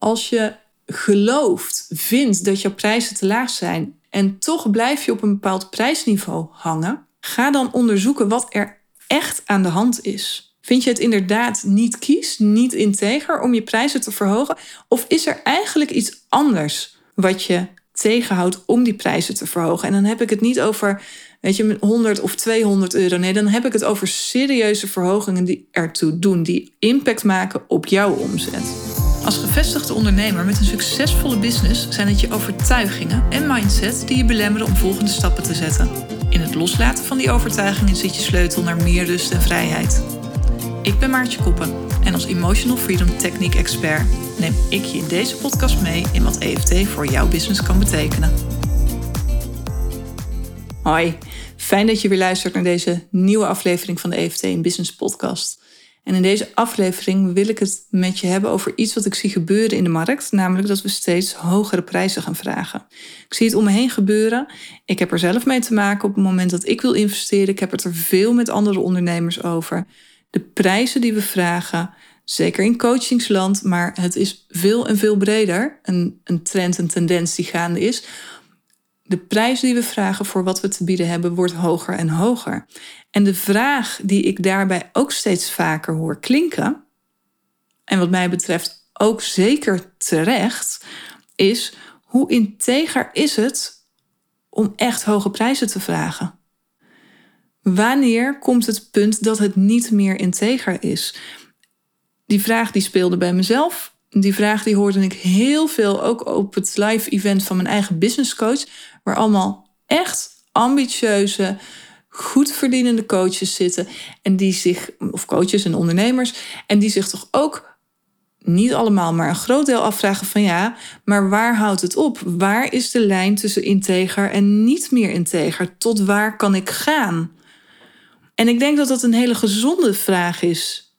Als je gelooft, vindt dat jouw prijzen te laag zijn en toch blijf je op een bepaald prijsniveau hangen, ga dan onderzoeken wat er echt aan de hand is. Vind je het inderdaad niet kies, niet integer om je prijzen te verhogen? Of is er eigenlijk iets anders wat je tegenhoudt om die prijzen te verhogen? En dan heb ik het niet over, weet je, 100 of 200 euro. Nee, dan heb ik het over serieuze verhogingen die ertoe doen, die impact maken op jouw omzet. Als gevestigde ondernemer met een succesvolle business zijn het je overtuigingen en mindset die je belemmeren om volgende stappen te zetten. In het loslaten van die overtuigingen zit je sleutel naar meer rust en vrijheid. Ik ben Maartje Koppen en als Emotional Freedom Technique Expert neem ik je in deze podcast mee in wat EFT voor jouw business kan betekenen. Hoi, fijn dat je weer luistert naar deze nieuwe aflevering van de EFT in Business Podcast. En in deze aflevering wil ik het met je hebben over iets wat ik zie gebeuren in de markt, namelijk dat we steeds hogere prijzen gaan vragen. Ik zie het om me heen gebeuren. Ik heb er zelf mee te maken op het moment dat ik wil investeren. Ik heb het er veel met andere ondernemers over. De prijzen die we vragen, zeker in coachingsland, maar het is veel en veel breder. Een, een trend, een tendens die gaande is. De prijs die we vragen voor wat we te bieden hebben, wordt hoger en hoger. En de vraag die ik daarbij ook steeds vaker hoor klinken, en wat mij betreft ook zeker terecht, is hoe integer is het om echt hoge prijzen te vragen? Wanneer komt het punt dat het niet meer integer is? Die vraag die speelde bij mezelf. Die vraag die hoorde ik heel veel ook op het live event van mijn eigen business coach, waar allemaal echt ambitieuze, goed verdienende coaches zitten. En die zich, of coaches en ondernemers, en die zich toch ook niet allemaal, maar een groot deel afvragen van ja, maar waar houdt het op? Waar is de lijn tussen integer en niet meer integer? Tot waar kan ik gaan? En ik denk dat dat een hele gezonde vraag is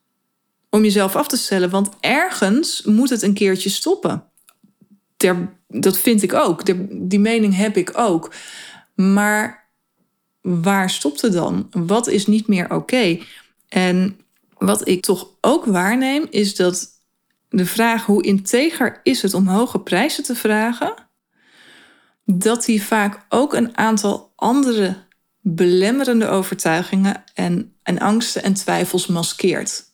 om jezelf af te stellen, want ergens moet het een keertje stoppen. dat vind ik ook, die mening heb ik ook. Maar waar stopt het dan? Wat is niet meer oké? En wat ik toch ook waarneem, is dat de vraag hoe integer is het om hoge prijzen te vragen, dat die vaak ook een aantal andere belemmerende overtuigingen en, en angsten en twijfels maskeert.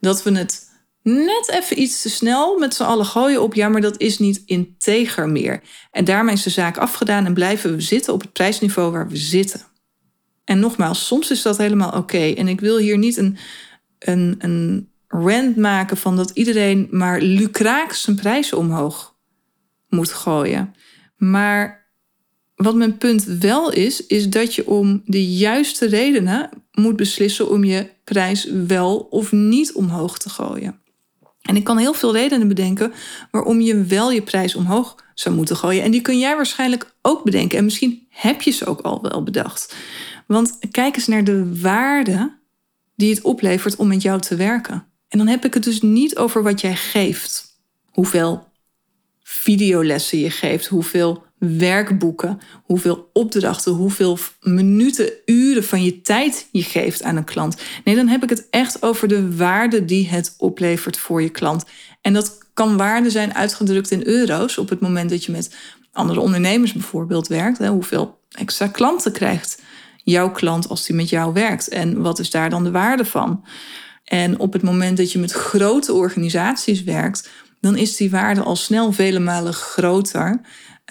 Dat we het net even iets te snel met z'n allen gooien op, ja, maar dat is niet integer meer. En daarmee is de zaak afgedaan en blijven we zitten op het prijsniveau waar we zitten. En nogmaals, soms is dat helemaal oké. En ik wil hier niet een, een, een rant maken van dat iedereen maar lucraak zijn prijzen omhoog moet gooien. Maar wat mijn punt wel is, is dat je om de juiste redenen moet beslissen om je prijs wel of niet omhoog te gooien. En ik kan heel veel redenen bedenken waarom je wel je prijs omhoog zou moeten gooien. En die kun jij waarschijnlijk ook bedenken. En misschien heb je ze ook al wel bedacht. Want kijk eens naar de waarde die het oplevert om met jou te werken. En dan heb ik het dus niet over wat jij geeft. Hoeveel videolessen je geeft, hoeveel werkboeken, hoeveel opdrachten, hoeveel minuten, uren van je tijd je geeft aan een klant. Nee, dan heb ik het echt over de waarde die het oplevert voor je klant. En dat kan waarde zijn uitgedrukt in euro's op het moment dat je met andere ondernemers bijvoorbeeld werkt. Hè, hoeveel extra klanten krijgt jouw klant als die met jou werkt? En wat is daar dan de waarde van? En op het moment dat je met grote organisaties werkt, dan is die waarde al snel vele malen groter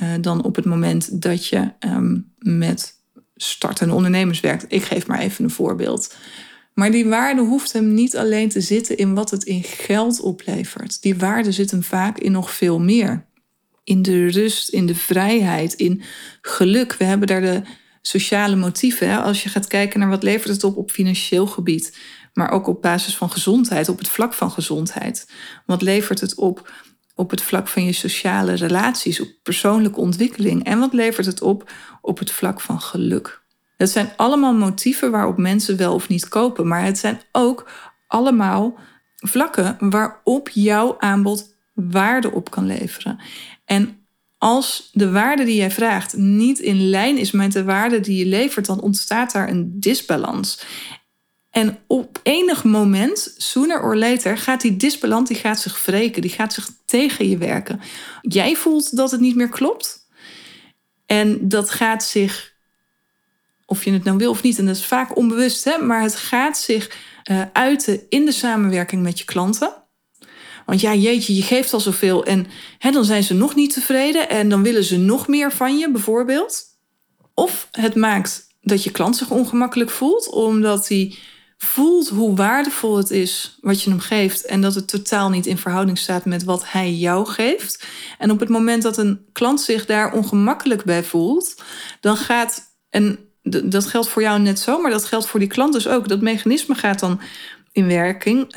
uh, dan op het moment dat je um, met startende ondernemers werkt. Ik geef maar even een voorbeeld. Maar die waarde hoeft hem niet alleen te zitten in wat het in geld oplevert. Die waarde zit hem vaak in nog veel meer. In de rust, in de vrijheid, in geluk. We hebben daar de sociale motieven. Als je gaat kijken naar wat levert het op op financieel gebied, maar ook op basis van gezondheid, op het vlak van gezondheid. Wat levert het op op het vlak van je sociale relaties, op persoonlijke ontwikkeling? En wat levert het op op het vlak van geluk? Het zijn allemaal motieven waarop mensen wel of niet kopen, maar het zijn ook allemaal vlakken waarop jouw aanbod waarde op kan leveren. En als de waarde die jij vraagt niet in lijn is met de waarde die je levert, dan ontstaat daar een disbalans. En op enig moment, sooner or later, gaat die disbalans die gaat zich wreken. Die gaat zich tegen je werken. Jij voelt dat het niet meer klopt. En dat gaat zich, of je het nou wil of niet, en dat is vaak onbewust, hè, maar het gaat zich uh, uiten in de samenwerking met je klanten. Want ja, jeetje, je geeft al zoveel en hè, dan zijn ze nog niet tevreden en dan willen ze nog meer van je, bijvoorbeeld. Of het maakt dat je klant zich ongemakkelijk voelt, omdat hij voelt hoe waardevol het is wat je hem geeft en dat het totaal niet in verhouding staat met wat hij jou geeft. En op het moment dat een klant zich daar ongemakkelijk bij voelt, dan gaat, en dat geldt voor jou net zo, maar dat geldt voor die klant dus ook, dat mechanisme gaat dan in werking.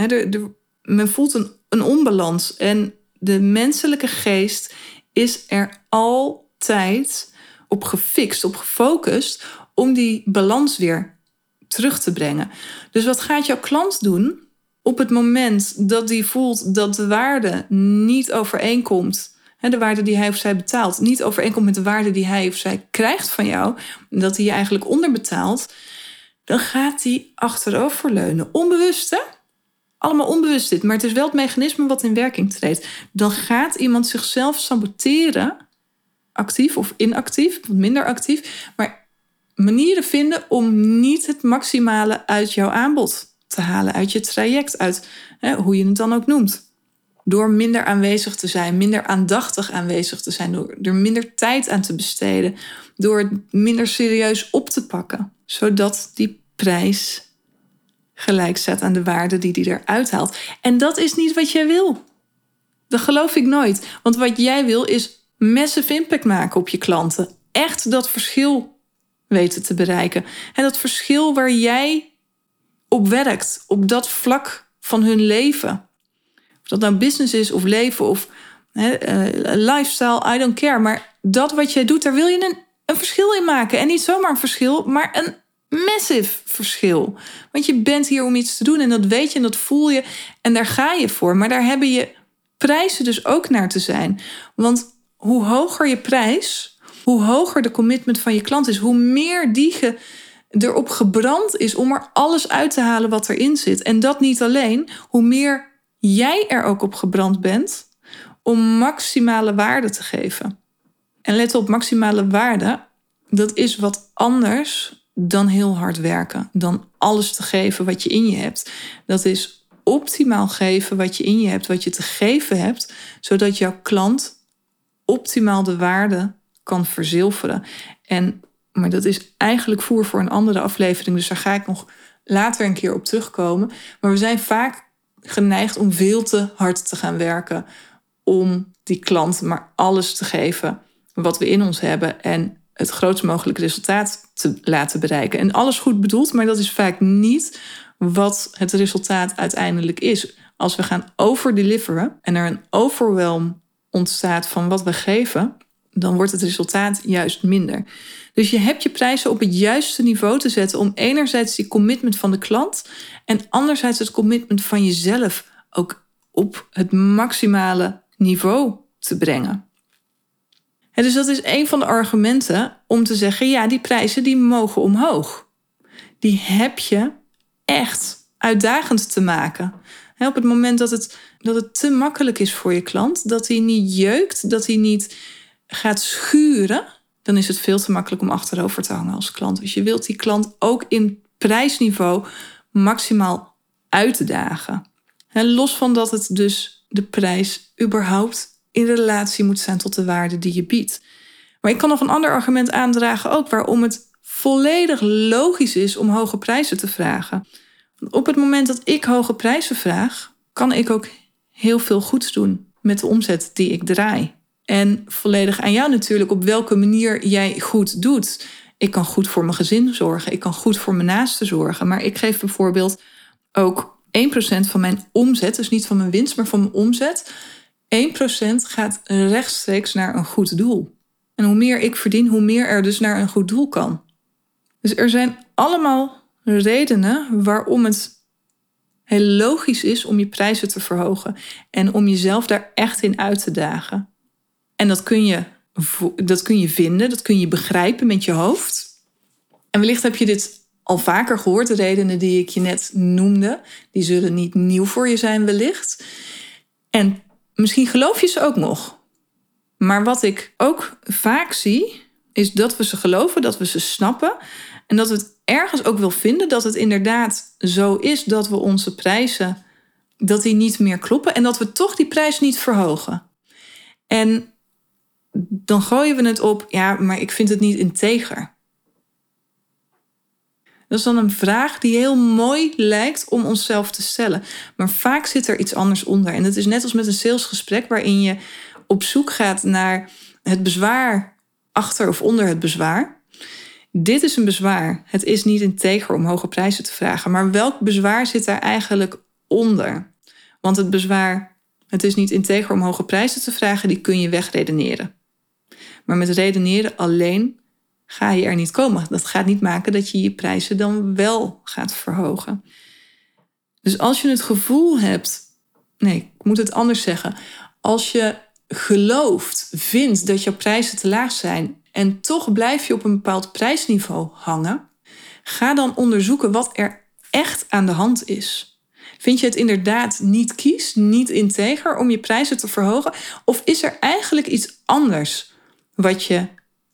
men voelt een, een onbalans en de menselijke geest is er altijd op gefixt, op gefocust om die balans weer terug te brengen. Dus wat gaat jouw klant doen op het moment dat hij voelt dat de waarde niet overeenkomt, de waarde die hij of zij betaalt, niet overeenkomt met de waarde die hij of zij krijgt van jou, dat hij je eigenlijk onderbetaalt, dan gaat hij achteroverleunen. Onbewust, hè? Allemaal onbewust dit, maar het is wel het mechanisme wat in werking treedt. Dan gaat iemand zichzelf saboteren, actief of inactief, minder actief, maar manieren vinden om niet het maximale uit jouw aanbod te halen, uit je traject, uit hè, hoe je het dan ook noemt. Door minder aanwezig te zijn, minder aandachtig aanwezig te zijn, door er minder tijd aan te besteden, door het minder serieus op te pakken, zodat die prijs gelijk staat aan de waarde die die eruit haalt. En dat is niet wat jij wil. Dat geloof ik nooit. Want wat jij wil is massive impact maken op je klanten. Echt dat verschil weten te bereiken. En dat verschil waar jij op werkt, op dat vlak van hun leven. Of dat nou business is of leven of he, uh, lifestyle, I don't care. Maar dat wat jij doet, daar wil je een, een verschil in maken. En niet zomaar een verschil, maar een massive verschil. Want je bent hier om iets te doen en dat weet je en dat voel je en daar ga je voor. Maar daar hebben je prijzen dus ook naar te zijn. Want hoe hoger je prijs, hoe hoger de commitment van je klant is, hoe meer die erop gebrand is om er alles uit te halen wat erin zit. En dat niet alleen, hoe meer jij er ook op gebrand bent om maximale waarde te geven. En let op, maximale waarde, dat is wat anders dan heel hard werken, dan alles te geven wat je in je hebt. Dat is optimaal geven wat je in je hebt, wat je te geven hebt, zodat jouw klant optimaal de waarde kan verzilveren. En, maar dat is eigenlijk voer voor een andere aflevering, dus daar ga ik nog later een keer op terugkomen. Maar we zijn vaak geneigd om veel te hard te gaan werken om die klant maar alles te geven wat we in ons hebben en het grootst mogelijke resultaat te laten bereiken. En alles goed bedoeld, maar dat is vaak niet wat het resultaat uiteindelijk is. Als we gaan overdeliveren en er een overwhelm ontstaat van wat we geven, dan wordt het resultaat juist minder. Dus je hebt je prijzen op het juiste niveau te zetten om enerzijds die commitment van de klant en anderzijds het commitment van jezelf ook op het maximale niveau te brengen. En dus dat is een van de argumenten om te zeggen, ja, die prijzen die mogen omhoog. Die heb je echt uitdagend te maken. op het moment dat het, dat het te makkelijk is voor je klant, dat hij niet jeukt, dat hij niet gaat schuren, dan is het veel te makkelijk om achterover te hangen als klant. Dus je wilt die klant ook in prijsniveau maximaal uitdagen. En los van dat het dus de prijs überhaupt in relatie moet staan tot de waarde die je biedt. Maar ik kan nog een ander argument aandragen ook waarom het volledig logisch is om hoge prijzen te vragen. Op het moment dat ik hoge prijzen vraag, kan ik ook heel veel goeds doen met de omzet die ik draai. En volledig aan jou natuurlijk op welke manier jij goed doet. Ik kan goed voor mijn gezin zorgen, ik kan goed voor mijn naasten zorgen. Maar ik geef bijvoorbeeld ook 1% van mijn omzet, dus niet van mijn winst, maar van mijn omzet. 1% gaat rechtstreeks naar een goed doel. En hoe meer ik verdien, hoe meer er dus naar een goed doel kan. Dus er zijn allemaal redenen waarom het heel logisch is om je prijzen te verhogen en om jezelf daar echt in uit te dagen. En dat kun je, dat kun je vinden, dat kun je begrijpen met je hoofd. En wellicht heb je dit al vaker gehoord, de redenen die ik je net noemde. Die zullen niet nieuw voor je zijn, wellicht. En misschien geloof je ze ook nog. Maar wat ik ook vaak zie, is dat we ze geloven, dat we ze snappen. En dat we het ergens ook wel vinden dat het inderdaad zo is dat we onze prijzen, dat die niet meer kloppen. En dat we toch die prijs niet verhogen. En dan gooien we het op, ja, maar ik vind het niet integer. Dat is dan een vraag die heel mooi lijkt om onszelf te stellen. Maar vaak zit er iets anders onder. En het is net als met een salesgesprek waarin je op zoek gaat naar het bezwaar achter of onder het bezwaar. Dit is een bezwaar. Het is niet integer om hoge prijzen te vragen. Maar welk bezwaar zit daar eigenlijk onder? Want het bezwaar, het is niet integer om hoge prijzen te vragen, die kun je wegredeneren. Maar met redeneren alleen ga je er niet komen. Dat gaat niet maken dat je je prijzen dan wel gaat verhogen. Dus als je het gevoel hebt, nee, ik moet het anders zeggen. Als je gelooft, vindt dat jouw prijzen te laag zijn en toch blijf je op een bepaald prijsniveau hangen, ga dan onderzoeken wat er echt aan de hand is. Vind je het inderdaad niet kies, niet integer om je prijzen te verhogen? Of is er eigenlijk iets anders wat je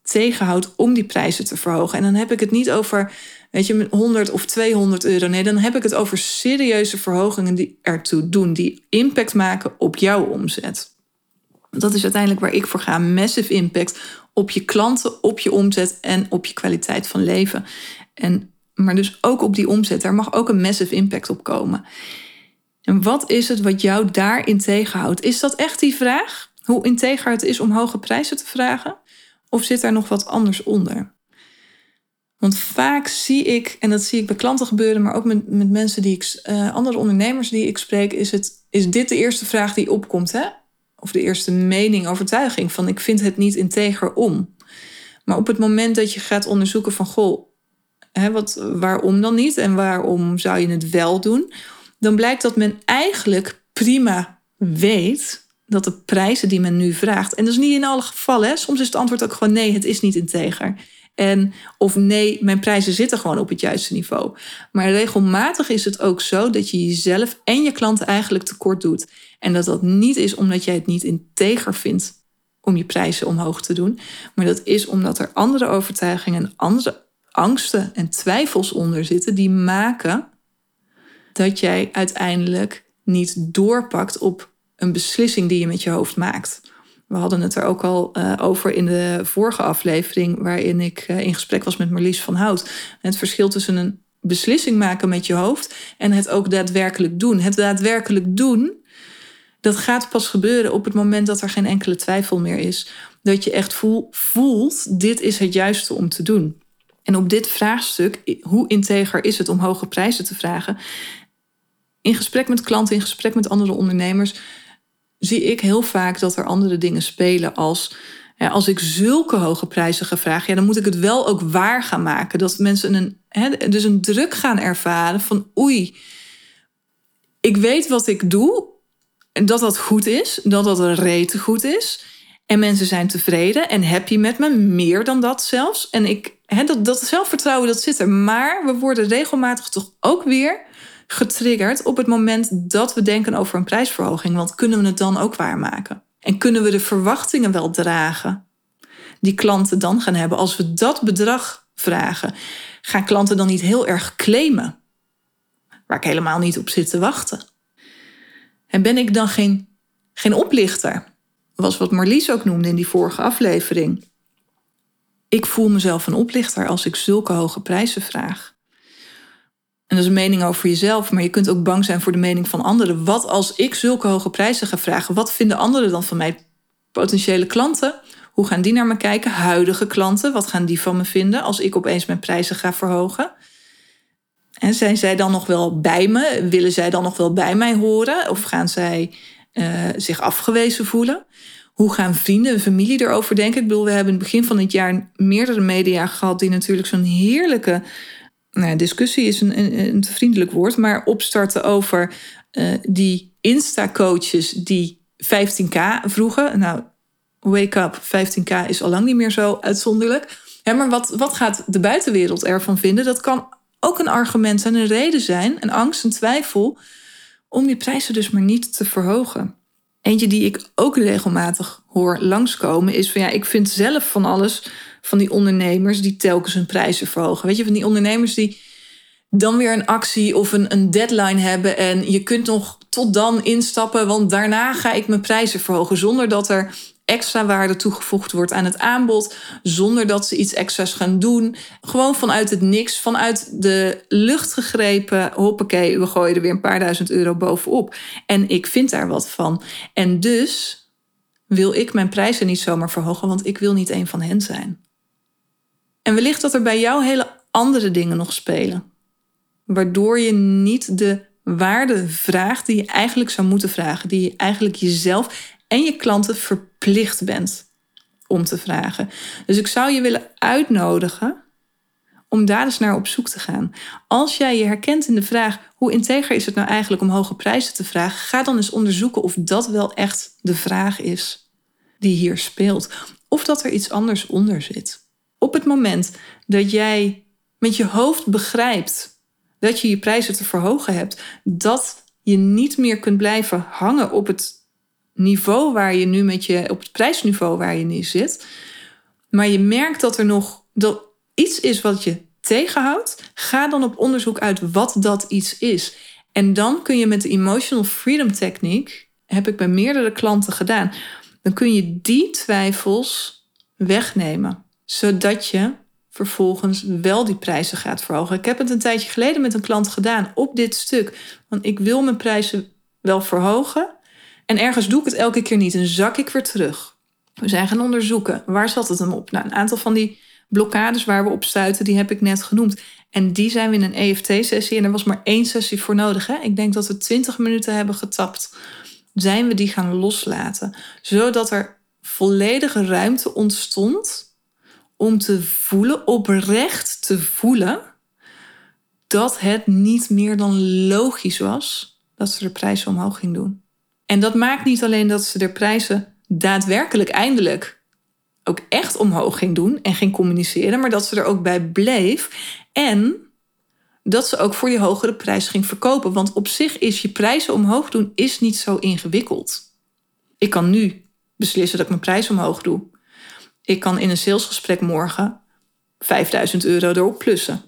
tegenhoudt om die prijzen te verhogen? En dan heb ik het niet over, weet je, 100 of 200 euro. Nee, dan heb ik het over serieuze verhogingen die ertoe doen, die impact maken op jouw omzet. Dat is uiteindelijk waar ik voor ga. Massive impact op je klanten, op je omzet en op je kwaliteit van leven. En, maar dus ook op die omzet. Daar mag ook een massive impact op komen. En wat is het wat jou daarin tegenhoudt? Is dat echt die vraag? Hoe integer het is om hoge prijzen te vragen? Of zit daar nog wat anders onder? Want vaak zie ik, en dat zie ik bij klanten gebeuren, maar ook met, met mensen die ik, uh, andere ondernemers die ik spreek, is, het, is dit de eerste vraag die opkomt. Hè? of de eerste mening, overtuiging van ik vind het niet integer om. Maar op het moment dat je gaat onderzoeken van goh, hè, wat, waarom dan niet en waarom zou je het wel doen, dan blijkt dat men eigenlijk prima weet dat de prijzen die men nu vraagt, en dat is niet in alle gevallen, hè, soms is het antwoord ook gewoon nee, het is niet integer. En of nee, mijn prijzen zitten gewoon op het juiste niveau. Maar regelmatig is het ook zo dat je jezelf en je klanten eigenlijk tekort doet. En dat dat niet is omdat jij het niet integer vindt om je prijzen omhoog te doen. Maar dat is omdat er andere overtuigingen, andere angsten en twijfels onder zitten die maken dat jij uiteindelijk niet doorpakt op een beslissing die je met je hoofd maakt. We hadden het er ook al uh, over in de vorige aflevering, waarin ik uh, in gesprek was met Marlies van Hout. Het verschil tussen een beslissing maken met je hoofd en het ook daadwerkelijk doen. Het daadwerkelijk doen, dat gaat pas gebeuren op het moment dat er geen enkele twijfel meer is. Dat je echt voel, voelt, dit is het juiste om te doen. En op dit vraagstuk, hoe integer is het om hoge prijzen te vragen? In gesprek met klanten, in gesprek met andere ondernemers, zie ik heel vaak dat er andere dingen spelen als. Als ik zulke hoge prijzen ga vragen, ja, dan moet ik het wel ook waar gaan maken. Dat mensen een, dus een druk gaan ervaren van oei, ik weet wat ik doe en dat dat goed is, dat dat een rete goed is. En mensen zijn tevreden en happy met me, meer dan dat zelfs. En ik, hè, dat, dat zelfvertrouwen dat zit er. Maar we worden regelmatig toch ook weer getriggerd op het moment dat we denken over een prijsverhoging. Want kunnen we het dan ook waarmaken? En kunnen we de verwachtingen wel dragen die klanten dan gaan hebben als we dat bedrag vragen? Gaan klanten dan niet heel erg claimen? Waar ik helemaal niet op zit te wachten. En ben ik dan geen, geen oplichter? Was wat Marlies ook noemde in die vorige aflevering. Ik voel mezelf een oplichter als ik zulke hoge prijzen vraag. En dat is een mening over jezelf, maar je kunt ook bang zijn voor de mening van anderen. Wat als ik zulke hoge prijzen ga vragen? Wat vinden anderen dan van mij? Potentiële klanten? Hoe gaan die naar me kijken? Huidige klanten, wat gaan die van me vinden als ik opeens mijn prijzen ga verhogen? En zijn zij dan nog wel bij me? Willen zij dan nog wel bij mij horen? Of gaan zij uh, zich afgewezen voelen? Hoe gaan vrienden en familie erover denken? Ik bedoel, we hebben in het begin van het jaar meerdere media gehad die natuurlijk zo'n heerlijke nou, discussie is een, een, een, vriendelijk woord, maar opstarten over uh, die Insta-coaches die 15k vroegen. Nou, wake up, 15k is al lang niet meer zo uitzonderlijk. Maar wat, wat gaat de buitenwereld ervan vinden? Dat kan ook een argument en een reden zijn, een angst, een twijfel, om die prijzen dus maar niet te verhogen. Eentje die ik ook regelmatig hoor langskomen is van ja, ik vind zelf van alles van die ondernemers die telkens hun prijzen verhogen. Weet je, van die ondernemers die dan weer een actie of een, een deadline hebben en je kunt nog tot dan instappen, want daarna ga ik mijn prijzen verhogen zonder dat er extra waarde toegevoegd wordt aan het aanbod, zonder dat ze iets extra's gaan doen. Gewoon vanuit het niks, vanuit de lucht gegrepen, hoppakee, we gooien er weer een paar duizend euro bovenop. En ik vind daar wat van. En dus wil ik mijn prijzen niet zomaar verhogen, want ik wil niet een van hen zijn. En wellicht dat er bij jou hele andere dingen nog spelen, waardoor je niet de waarde vraagt die je eigenlijk zou moeten vragen, die je eigenlijk jezelf en je klanten verplicht bent om te vragen. Dus ik zou je willen uitnodigen om daar eens naar op zoek te gaan. Als jij je herkent in de vraag hoe integer is het nou eigenlijk om hoge prijzen te vragen, ga dan eens onderzoeken of dat wel echt de vraag is die hier speelt. Of dat er iets anders onder zit. Op het moment dat jij met je hoofd begrijpt dat je je prijzen te verhogen hebt, dat je niet meer kunt blijven hangen op het niveau waar je nu met je, op het prijsniveau waar je nu zit. Maar je merkt dat er nog dat iets is wat je tegenhoudt. Ga dan op onderzoek uit wat dat iets is. En dan kun je met de Emotional Freedom Techniek, heb ik bij meerdere klanten gedaan, dan kun je die twijfels wegnemen. Zodat je vervolgens wel die prijzen gaat verhogen. Ik heb het een tijdje geleden met een klant gedaan op dit stuk. Want ik wil mijn prijzen wel verhogen. En ergens doe ik het elke keer niet en zak ik weer terug. We zijn gaan onderzoeken. Waar zat het hem op? Nou, een aantal van die blokkades waar we op stuiten, die heb ik net genoemd. En die zijn we in een EFT-sessie. En er was maar één sessie voor nodig. Hè? Ik denk dat we 20 minuten hebben getapt. Zijn we die gaan loslaten. Zodat er volledige ruimte ontstond om te voelen, oprecht te voelen, dat het niet meer dan logisch was dat ze de prijzen omhoog ging doen. En dat maakt niet alleen dat ze de prijzen daadwerkelijk eindelijk ook echt omhoog ging doen en ging communiceren, maar dat ze er ook bij bleef en dat ze ook voor die hogere prijs ging verkopen. Want op zich is je prijzen omhoog doen is niet zo ingewikkeld. Ik kan nu beslissen dat ik mijn prijs omhoog doe. Ik kan in een salesgesprek morgen 5000 euro erop plussen.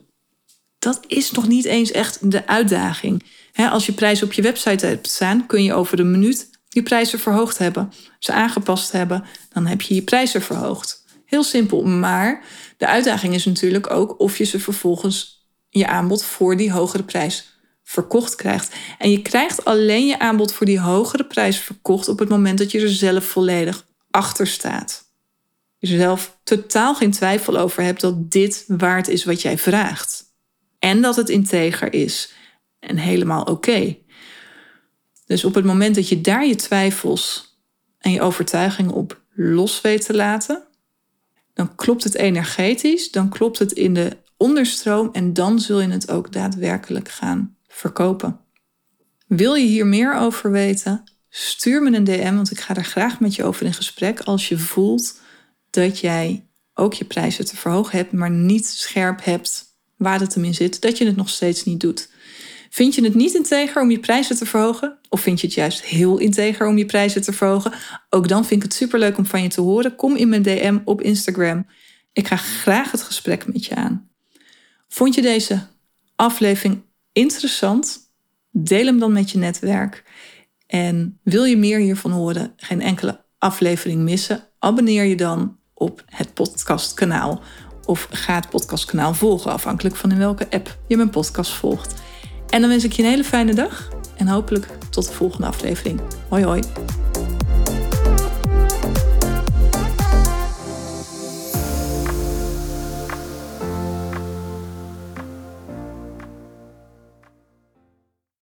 Dat is nog niet eens echt de uitdaging. als je prijzen op je website hebt staan, kun je over een minuut je prijzen verhoogd hebben. Ze aangepast hebben, dan heb je je prijzen verhoogd. Heel simpel, maar de uitdaging is natuurlijk ook of je ze vervolgens je aanbod voor die hogere prijs verkocht krijgt. En je krijgt alleen je aanbod voor die hogere prijs verkocht op het moment dat je er zelf volledig achter staat jezelf totaal geen twijfel over hebt dat dit waard is wat jij vraagt. En dat het integer is. En helemaal oké. Dus op het moment dat je daar je twijfels en je overtuigingen op los weet te laten, dan klopt het energetisch, dan klopt het in de onderstroom en dan zul je het ook daadwerkelijk gaan verkopen. Wil je hier meer over weten? Stuur me een DM, want ik ga er graag met je over in gesprek als je voelt dat jij ook je prijzen te verhogen hebt, maar niet scherp hebt waar het hem in zit, dat je het nog steeds niet doet. Vind je het niet integer om je prijzen te verhogen? Of vind je het juist heel integer om je prijzen te verhogen? Ook dan vind ik het superleuk om van je te horen. Kom in mijn DM op Instagram. Ik ga graag het gesprek met je aan. Vond je deze aflevering interessant? Deel hem dan met je netwerk. En wil je meer hiervan horen? Geen enkele aflevering missen? Abonneer je dan op het podcastkanaal. Of ga het podcastkanaal volgen, afhankelijk van in welke app je mijn podcast volgt. En dan wens ik je een hele fijne dag en hopelijk tot de volgende aflevering. Hoi hoi.